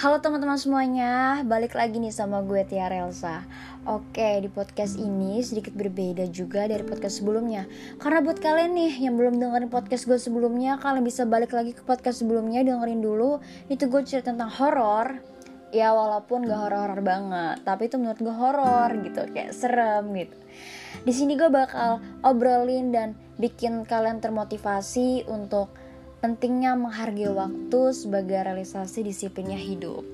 Halo teman-teman semuanya, balik lagi nih sama gue Tia Relsa. Oke, di podcast ini sedikit berbeda juga dari podcast sebelumnya. Karena buat kalian nih yang belum dengerin podcast gue sebelumnya Kalian bisa balik lagi ke podcast sebelumnya, dengerin dulu. Itu gue cerita tentang horor. Ya walaupun gak horor-horor banget Tapi itu menurut gue horor gitu, kayak serem gitu. Di sini gue bakal obrolin dan bikin kalian termotivasi untuk pentingnya menghargai waktu sebagai realisasi disiplinnya hidup.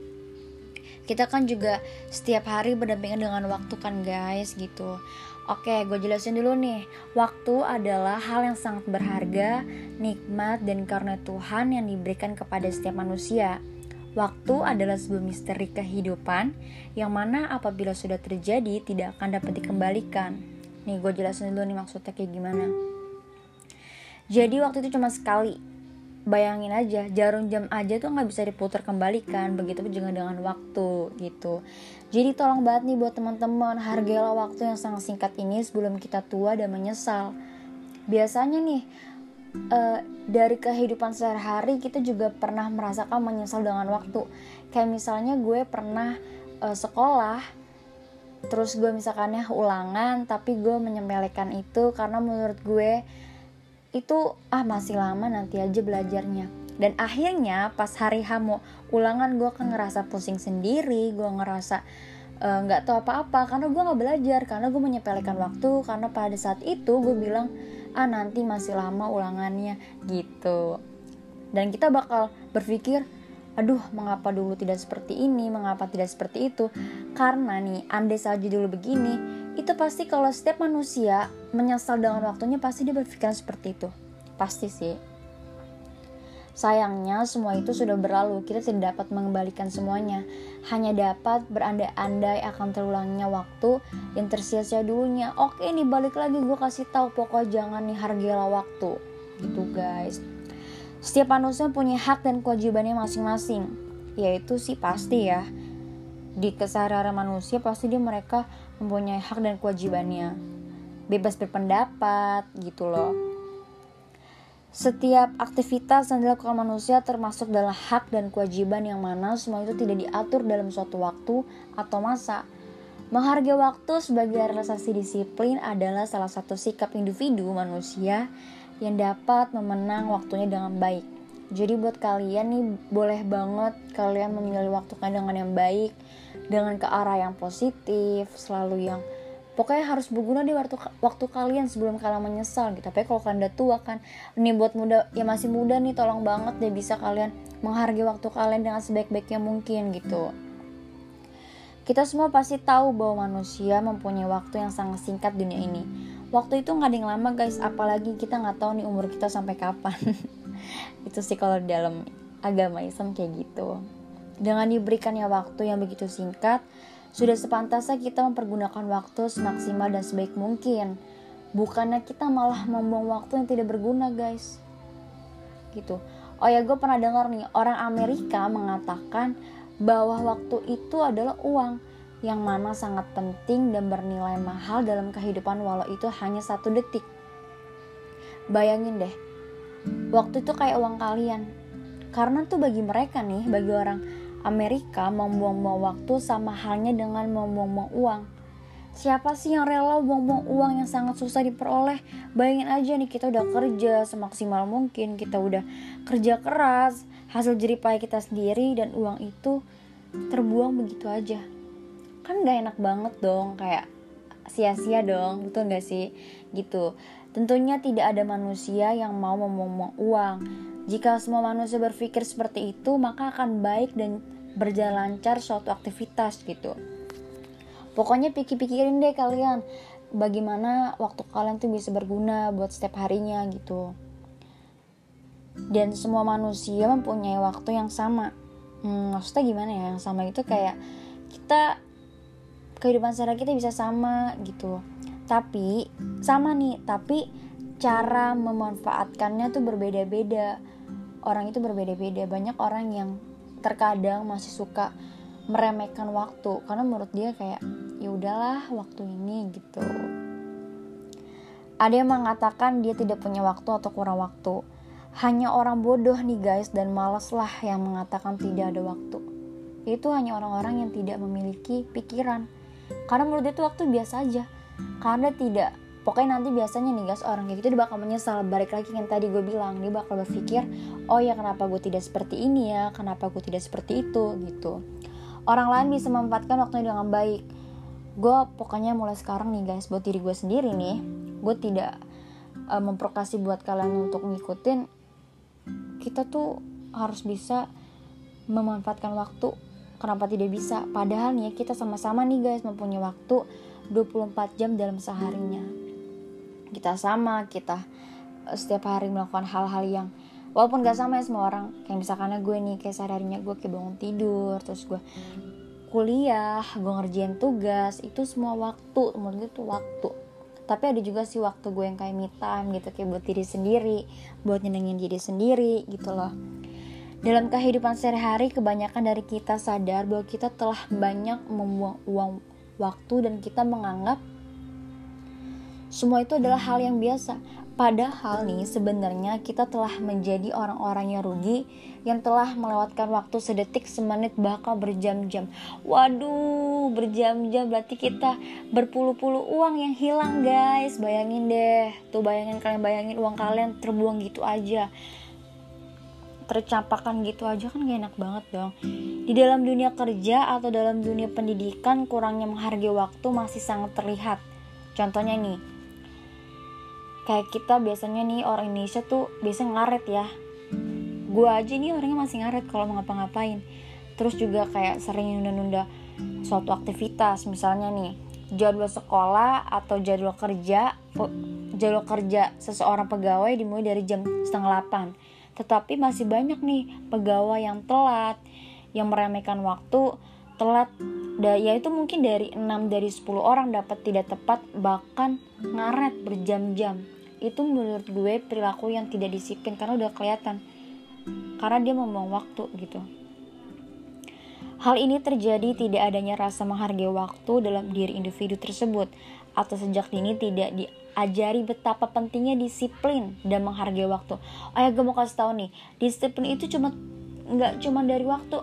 Kita kan juga setiap hari berdampingan dengan waktu kan guys gitu. Oke, gue jelasin dulu nih. Waktu adalah hal yang sangat berharga, nikmat, dan karena Tuhan yang diberikan kepada setiap manusia. Waktu adalah sebuah misteri kehidupan yang mana apabila sudah terjadi tidak akan dapat dikembalikan. Nih gue jelasin dulu nih maksudnya kayak gimana. Jadi waktu itu cuma sekali, bayangin aja jarum jam aja tuh nggak bisa diputar kembalikan begitu juga dengan waktu gitu. Jadi tolong banget nih buat teman-teman hargailah waktu yang sangat singkat ini sebelum kita tua dan menyesal. Biasanya nih uh, dari kehidupan sehari-hari kita juga pernah merasakan menyesal dengan waktu. Kayak misalnya gue pernah uh, sekolah terus gue misalkannya ulangan tapi gue menyempelekan itu karena menurut gue itu ah masih lama nanti aja belajarnya. Dan akhirnya pas hari hamu ulangan gue kan ngerasa pusing sendiri gue ngerasa eh, nggak uh, tahu apa-apa karena gue nggak belajar karena gue menyepelekan waktu karena pada saat itu gue bilang ah nanti masih lama ulangannya gitu. Dan kita bakal berpikir aduh mengapa dulu tidak seperti ini mengapa tidak seperti itu? Karena nih andai saja dulu begini itu pasti kalau setiap manusia menyesal dengan waktunya pasti dia berpikiran seperti itu pasti sih Sayangnya semua itu sudah berlalu, kita tidak dapat mengembalikan semuanya. Hanya dapat berandai-andai akan terulangnya waktu yang tersia-sia dulunya. Oke nih balik lagi gue kasih tahu pokoknya jangan nih hargailah waktu. Gitu guys. Setiap manusia punya hak dan kewajibannya masing-masing. Yaitu sih pasti ya. Di keseharian manusia pasti dia mereka mempunyai hak dan kewajibannya bebas berpendapat gitu loh setiap aktivitas yang dilakukan manusia termasuk dalam hak dan kewajiban yang mana semua itu tidak diatur dalam suatu waktu atau masa. Menghargai waktu sebagai realisasi disiplin adalah salah satu sikap individu manusia yang dapat memenang waktunya dengan baik. Jadi buat kalian nih boleh banget kalian memilih waktu kalian dengan yang baik, dengan ke arah yang positif, selalu yang pokoknya harus berguna di waktu waktu kalian sebelum kalian menyesal gitu. Tapi kalau kalian udah tua kan ini buat muda ya masih muda nih tolong banget deh bisa kalian menghargai waktu kalian dengan sebaik-baiknya mungkin gitu. Kita semua pasti tahu bahwa manusia mempunyai waktu yang sangat singkat dunia ini. Waktu itu nggak ada yang lama guys. Apalagi kita nggak tahu nih umur kita sampai kapan. Itu sih kalau dalam agama Islam kayak gitu dengan diberikannya waktu yang begitu singkat sudah sepantasnya kita mempergunakan waktu semaksimal dan sebaik mungkin. Bukannya kita malah membuang waktu yang tidak berguna, guys. Gitu. Oh ya, gue pernah dengar nih, orang Amerika mengatakan bahwa waktu itu adalah uang yang mana sangat penting dan bernilai mahal dalam kehidupan walau itu hanya satu detik. Bayangin deh, waktu itu kayak uang kalian. Karena tuh bagi mereka nih, bagi orang Amerika membuang-buang waktu sama halnya dengan membuang-buang uang. Siapa sih yang rela buang-buang uang yang sangat susah diperoleh? Bayangin aja nih kita udah kerja semaksimal mungkin, kita udah kerja keras, hasil jeripaya kita sendiri dan uang itu terbuang begitu aja. Kan gak enak banget dong, kayak sia-sia dong, betul gak sih? Gitu. Tentunya tidak ada manusia yang mau membuang uang. Jika semua manusia berpikir seperti itu, maka akan baik dan berjalan lancar suatu aktivitas gitu. Pokoknya pikir-pikirin deh kalian bagaimana waktu kalian tuh bisa berguna buat setiap harinya gitu. Dan semua manusia mempunyai waktu yang sama. Hmm, maksudnya gimana ya yang sama itu kayak kita kehidupan sehari kita bisa sama gitu. Tapi sama nih tapi cara memanfaatkannya tuh berbeda-beda. Orang itu berbeda-beda. Banyak orang yang terkadang masih suka meremehkan waktu. Karena menurut dia kayak ya udahlah waktu ini gitu. Ada yang mengatakan dia tidak punya waktu atau kurang waktu. Hanya orang bodoh nih guys dan malas lah yang mengatakan tidak ada waktu. Itu hanya orang-orang yang tidak memiliki pikiran. Karena menurut dia itu waktu biasa aja. Karena tidak pokoknya nanti biasanya nih guys orang kayak gitu dia bakal menyesal. Balik lagi yang tadi gue bilang dia bakal berpikir oh ya kenapa gue tidak seperti ini ya? Kenapa gue tidak seperti itu? Gitu. Orang lain bisa memanfaatkan waktunya dengan baik. Gue pokoknya mulai sekarang nih guys buat diri gue sendiri nih gue tidak uh, memprokasi buat kalian untuk ngikutin. Kita tuh harus bisa memanfaatkan waktu. Kenapa tidak bisa? Padahal nih ya, kita sama-sama nih guys mempunyai waktu 24 jam dalam seharinya kita sama kita uh, setiap hari melakukan hal-hal yang walaupun gak sama ya semua orang. Kayak misalkan gue nih kayak sehari-harinya gue kayak bangun tidur terus gue kuliah gue ngerjain tugas itu semua waktu menurut gue tuh waktu. Tapi ada juga sih waktu gue yang kayak me time gitu kayak buat diri sendiri buat nyenengin diri sendiri gitu loh. Dalam kehidupan sehari-hari kebanyakan dari kita sadar bahwa kita telah banyak membuang uang waktu dan kita menganggap semua itu adalah hal yang biasa. Padahal nih sebenarnya kita telah menjadi orang-orang yang rugi yang telah melewatkan waktu sedetik, semenit, bahkan berjam-jam. Waduh, berjam-jam berarti kita berpuluh-puluh uang yang hilang guys. Bayangin deh, tuh bayangin kalian bayangin uang kalian terbuang gitu aja tercapakan gitu aja kan gak enak banget dong di dalam dunia kerja atau dalam dunia pendidikan kurangnya menghargai waktu masih sangat terlihat contohnya nih kayak kita biasanya nih orang Indonesia tuh biasa ngaret ya. Gue aja nih orangnya masih ngaret kalau mau ngapa-ngapain. Terus juga kayak sering nunda-nunda suatu aktivitas. Misalnya nih jadwal sekolah atau jadwal kerja jadwal kerja seseorang pegawai dimulai dari jam setengah 8 tetapi masih banyak nih pegawai yang telat yang meremehkan waktu telat. Ya itu mungkin dari 6 dari 10 orang dapat tidak tepat bahkan ngaret berjam-jam itu menurut gue perilaku yang tidak disiplin karena udah kelihatan. Karena dia membuang waktu gitu. Hal ini terjadi tidak adanya rasa menghargai waktu dalam diri individu tersebut. Atau sejak dini tidak diajari betapa pentingnya disiplin dan menghargai waktu. Oh ya gue mau kasih tahu nih, disiplin itu cuma nggak cuma dari waktu,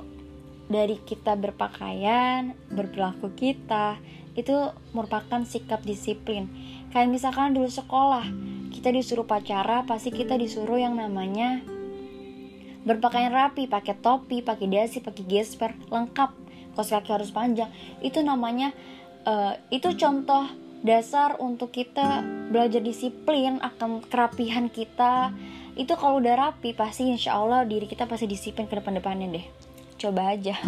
dari kita berpakaian, berperilaku kita, itu merupakan sikap disiplin. Kayak misalkan dulu sekolah, kita disuruh pacara pasti kita disuruh yang namanya berpakaian rapi pakai topi pakai dasi pakai gesper lengkap. Kos kaki harus panjang. Itu namanya uh, itu contoh dasar untuk kita belajar disiplin akan kerapihan kita. Itu kalau udah rapi pasti insya Allah diri kita pasti disiplin ke depan-depannya deh. Coba aja.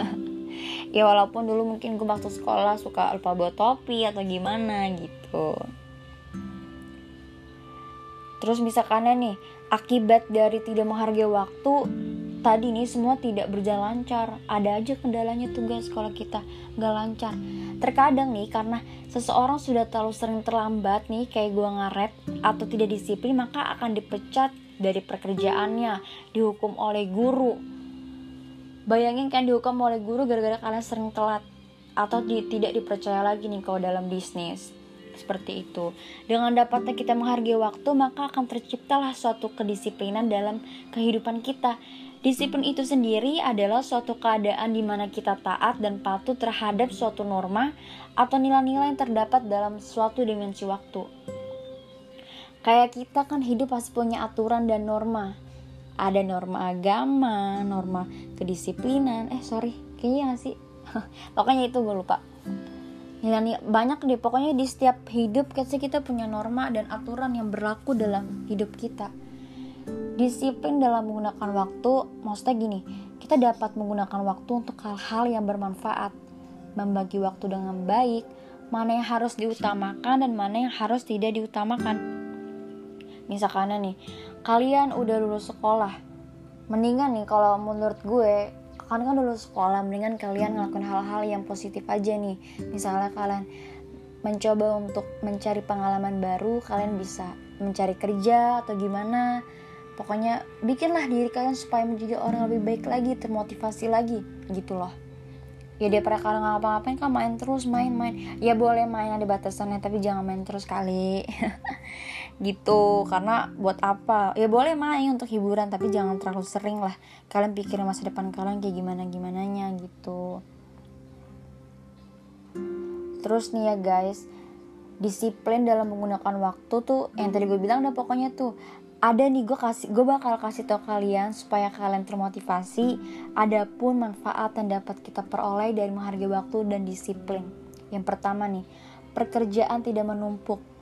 Ya walaupun dulu mungkin gue waktu sekolah suka lupa bawa topi atau gimana gitu Terus misalkan nih, akibat dari tidak menghargai waktu, tadi nih semua tidak berjalan lancar. Ada aja kendalanya tugas sekolah kita gak lancar. Terkadang nih karena seseorang sudah terlalu sering terlambat nih kayak gua ngaret atau tidak disiplin maka akan dipecat dari pekerjaannya, dihukum oleh guru. Bayangin kan dihukum oleh guru gara-gara kalian sering telat atau di, tidak dipercaya lagi nih kalau dalam bisnis seperti itu. Dengan dapatnya kita menghargai waktu, maka akan terciptalah suatu kedisiplinan dalam kehidupan kita. Disiplin itu sendiri adalah suatu keadaan di mana kita taat dan patuh terhadap suatu norma atau nilai-nilai yang terdapat dalam suatu dimensi waktu. Kayak kita kan hidup pasti punya aturan dan norma. Ada norma agama, norma kedisiplinan. Eh sorry, kayaknya gak sih? Pokoknya itu gue lupa nilai banyak deh pokoknya di setiap hidup kita punya norma dan aturan yang berlaku dalam hidup kita. Disiplin dalam menggunakan waktu maksudnya gini kita dapat menggunakan waktu untuk hal-hal yang bermanfaat. Membagi waktu dengan baik mana yang harus diutamakan dan mana yang harus tidak diutamakan. Misalkan nih kalian udah lulus sekolah mendingan nih kalau menurut gue kan kan dulu sekolah mendingan kalian ngelakuin hal-hal yang positif aja nih. Misalnya kalian mencoba untuk mencari pengalaman baru kalian bisa mencari kerja atau gimana. Pokoknya bikinlah diri kalian supaya menjadi orang lebih baik lagi termotivasi lagi gitu loh. Ya daripada kalian ngapa-ngapain kan main terus main-main ya boleh main ada batasannya tapi jangan main terus kali gitu. Karena buat apa? Ya boleh main untuk hiburan tapi jangan terlalu sering lah. Kalian pikirin masa depan kalian kayak gimana gimana nya gitu. Terus nih ya guys. Disiplin dalam menggunakan waktu tuh yang tadi gue bilang udah pokoknya tuh. Ada nih gue kasih gue bakal kasih tau kalian supaya kalian termotivasi. Adapun manfaat yang dapat kita peroleh dari menghargai waktu dan disiplin. Yang pertama nih pekerjaan tidak menumpuk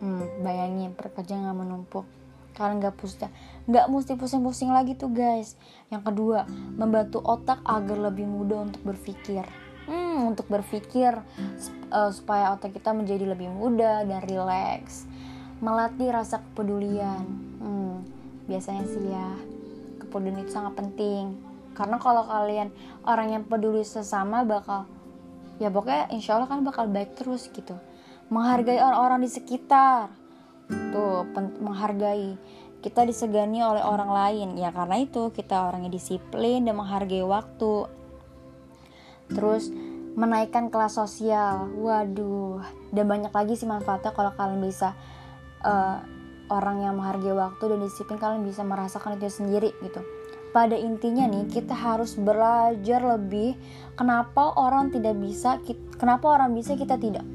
hmm, bayangin pekerjaan nggak menumpuk kalian nggak pusing nggak mesti pusing-pusing lagi tuh guys. Yang kedua membantu otak agar lebih mudah untuk berpikir. Hmm, untuk berpikir uh, supaya otak kita menjadi lebih mudah dan rileks. Melatih rasa kepedulian. Hmm, biasanya sih ya kepedulian itu sangat penting. Karena kalau kalian orang yang peduli sesama bakal ya pokoknya insya Allah kan bakal baik terus gitu menghargai orang-orang di sekitar. Tuh menghargai. Kita disegani oleh orang lain. Ya karena itu kita orangnya disiplin dan menghargai waktu. Terus menaikkan kelas sosial. Waduh dan banyak lagi sih manfaatnya kalau kalian bisa uh, orang yang menghargai waktu dan disiplin kalian bisa merasakan itu sendiri gitu. Pada intinya nih kita harus belajar lebih kenapa orang tidak bisa kenapa orang bisa kita tidak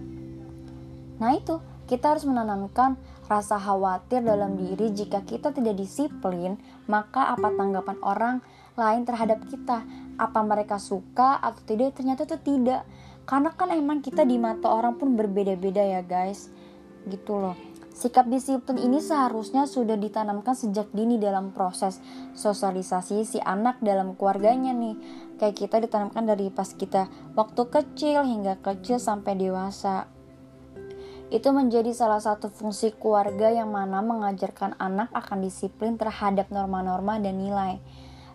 nah itu. Kita harus menanamkan rasa khawatir dalam diri. Jika kita tidak disiplin maka apa tanggapan orang lain terhadap kita? Apa mereka suka atau tidak? Ternyata itu tidak. Karena kan emang kita di mata orang pun berbeda-beda ya guys. Gitu loh. Sikap disiplin ini seharusnya sudah ditanamkan sejak dini dalam proses sosialisasi si anak dalam keluarganya nih. Kayak kita ditanamkan dari pas kita waktu kecil hingga kecil sampai dewasa. Itu menjadi salah satu fungsi keluarga yang mana mengajarkan anak akan disiplin terhadap norma-norma dan nilai.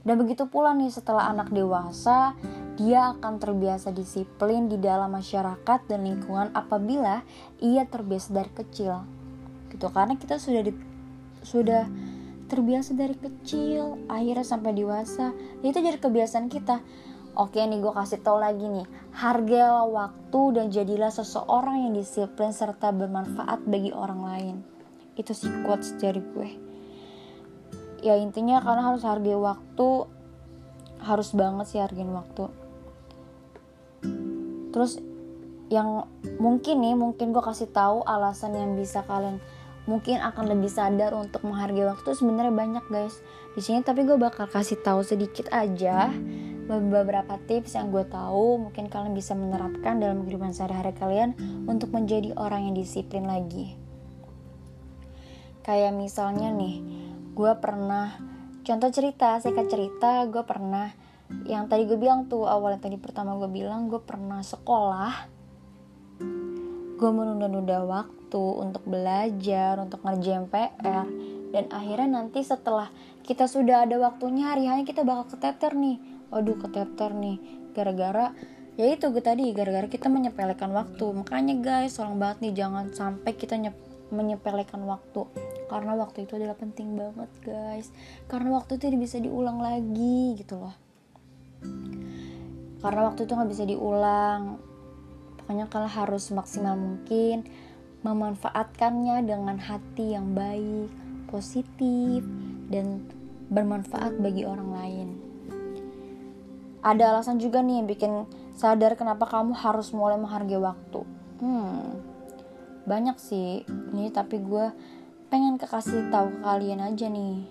Dan begitu pula nih setelah anak dewasa, dia akan terbiasa disiplin di dalam masyarakat dan lingkungan apabila ia terbiasa dari kecil gitu karena kita sudah di, sudah terbiasa dari kecil akhirnya sampai dewasa itu jadi kebiasaan kita oke nih gue kasih tau lagi nih. Hargailah waktu dan jadilah seseorang yang disiplin serta bermanfaat bagi orang lain. Itu sih quotes dari gue. Ya intinya karena harus hargai waktu harus banget sih hargain waktu. Terus yang mungkin nih mungkin gue kasih tahu alasan yang bisa kalian mungkin akan lebih sadar untuk menghargai waktu sebenarnya banyak guys. Di sini tapi gue bakal kasih tahu sedikit aja beberapa tips yang gue tahu mungkin kalian bisa menerapkan dalam kehidupan sehari-hari kalian untuk menjadi orang yang disiplin lagi kayak misalnya nih gue pernah contoh cerita singkat cerita gue pernah yang tadi gue bilang tuh awalnya tadi pertama gue bilang gue pernah sekolah gue menunda-nunda waktu untuk belajar, untuk ngerjain PR dan akhirnya nanti setelah kita sudah ada waktunya hari hanya kita bakal keteter nih. Waduh, keteter nih. Gara-gara ya itu gue tadi gara-gara kita menyepelekan waktu. Makanya guys, tolong banget nih jangan sampai kita menyepelekan waktu. Karena waktu itu adalah penting banget guys. Karena waktu itu bisa diulang lagi gitu loh. Karena waktu itu nggak bisa diulang. Pokoknya kalian harus maksimal mungkin memanfaatkannya dengan hati yang baik, positif, dan bermanfaat bagi orang lain. Ada alasan juga nih yang bikin sadar kenapa kamu harus mulai menghargai waktu. Hmm, banyak sih ini tapi gue pengen kekasih tahu ke kalian aja nih.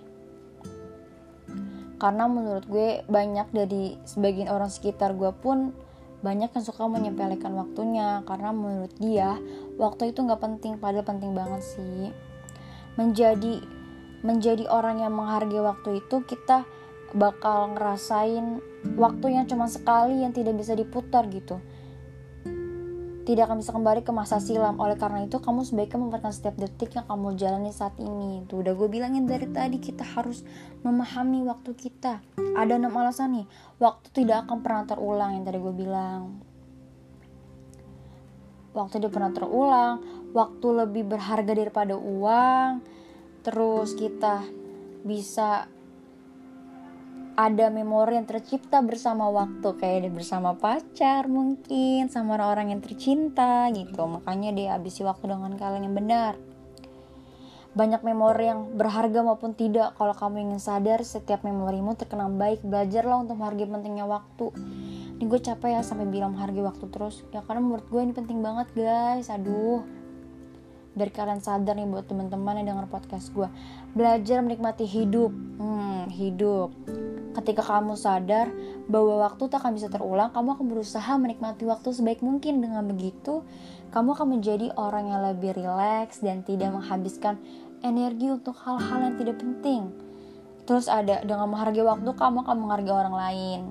Karena menurut gue banyak dari sebagian orang sekitar gue pun banyak yang suka menyepelekan waktunya karena menurut dia waktu itu nggak penting padahal penting banget sih menjadi menjadi orang yang menghargai waktu itu kita bakal ngerasain waktu yang cuma sekali yang tidak bisa diputar gitu tidak akan bisa kembali ke masa silam. Oleh karena itu, kamu sebaiknya memperhatikan setiap detik yang kamu jalani saat ini. Tuh udah gue bilangin dari tadi, kita harus memahami waktu kita. Ada enam alasan nih, waktu tidak akan pernah terulang yang tadi gue bilang. Waktu tidak pernah terulang, waktu lebih berharga daripada uang. Terus kita bisa ada memori yang tercipta bersama waktu kayak bersama pacar mungkin sama orang-orang yang tercinta gitu. Makanya dia habisi waktu dengan kalian yang benar. Banyak memori yang berharga maupun tidak kalau kamu ingin sadar setiap memorimu terkenang baik. Belajarlah untuk menghargai pentingnya waktu. Ini gue capek ya sampai bilang menghargai waktu terus. Ya karena menurut gue ini penting banget guys. Aduh. Biar kalian sadar nih buat teman-teman yang denger podcast gue. Belajar menikmati hidup. Hmm, hidup ketika kamu sadar bahwa waktu tak akan bisa terulang kamu akan berusaha menikmati waktu sebaik mungkin. Dengan begitu kamu akan menjadi orang yang lebih rileks dan tidak menghabiskan energi untuk hal-hal yang tidak penting. Terus ada dengan menghargai waktu kamu akan menghargai orang lain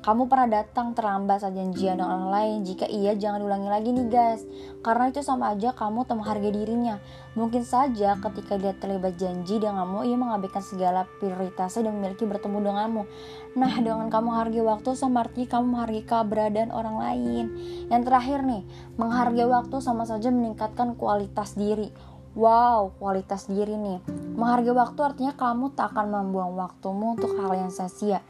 kamu pernah datang terlambat saat janjian dengan orang lain? Jika iya, jangan diulangi lagi nih guys. Karena itu sama aja kamu tak menghargai dirinya. Mungkin saja ketika dia terlibat janji denganmu, ia mengabaikan segala prioritasnya dan memiliki bertemu denganmu. Nah, dengan kamu hargai waktu sama arti kamu menghargai keberadaan orang lain. Yang terakhir nih, menghargai waktu sama saja meningkatkan kualitas diri. Wow, kualitas diri nih. Menghargai waktu artinya kamu tak akan membuang waktumu untuk hal yang sia-sia.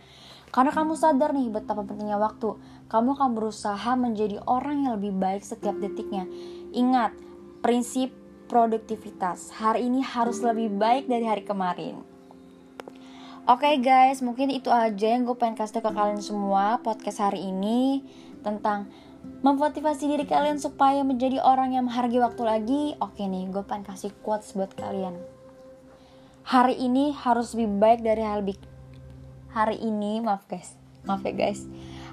Karena kamu sadar nih betapa pentingnya waktu, kamu akan berusaha menjadi orang yang lebih baik setiap detiknya. Ingat, prinsip produktivitas. Hari ini harus lebih baik dari hari kemarin. Oke okay guys, mungkin itu aja yang gue pengen kasih ke kalian semua podcast hari ini tentang memotivasi diri kalian supaya menjadi orang yang menghargai waktu lagi. Oke nih, gue pengen kasih quotes buat kalian. Hari ini harus lebih baik dari hari hari ini maaf guys maaf ya guys.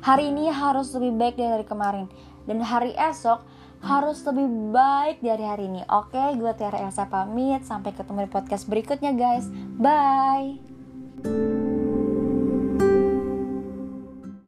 Hari ini harus lebih baik dari kemarin. Dan hari esok harus lebih baik dari hari ini. Oke gue Tiara Elsa pamit. Sampai ketemu di podcast berikutnya guys. Bye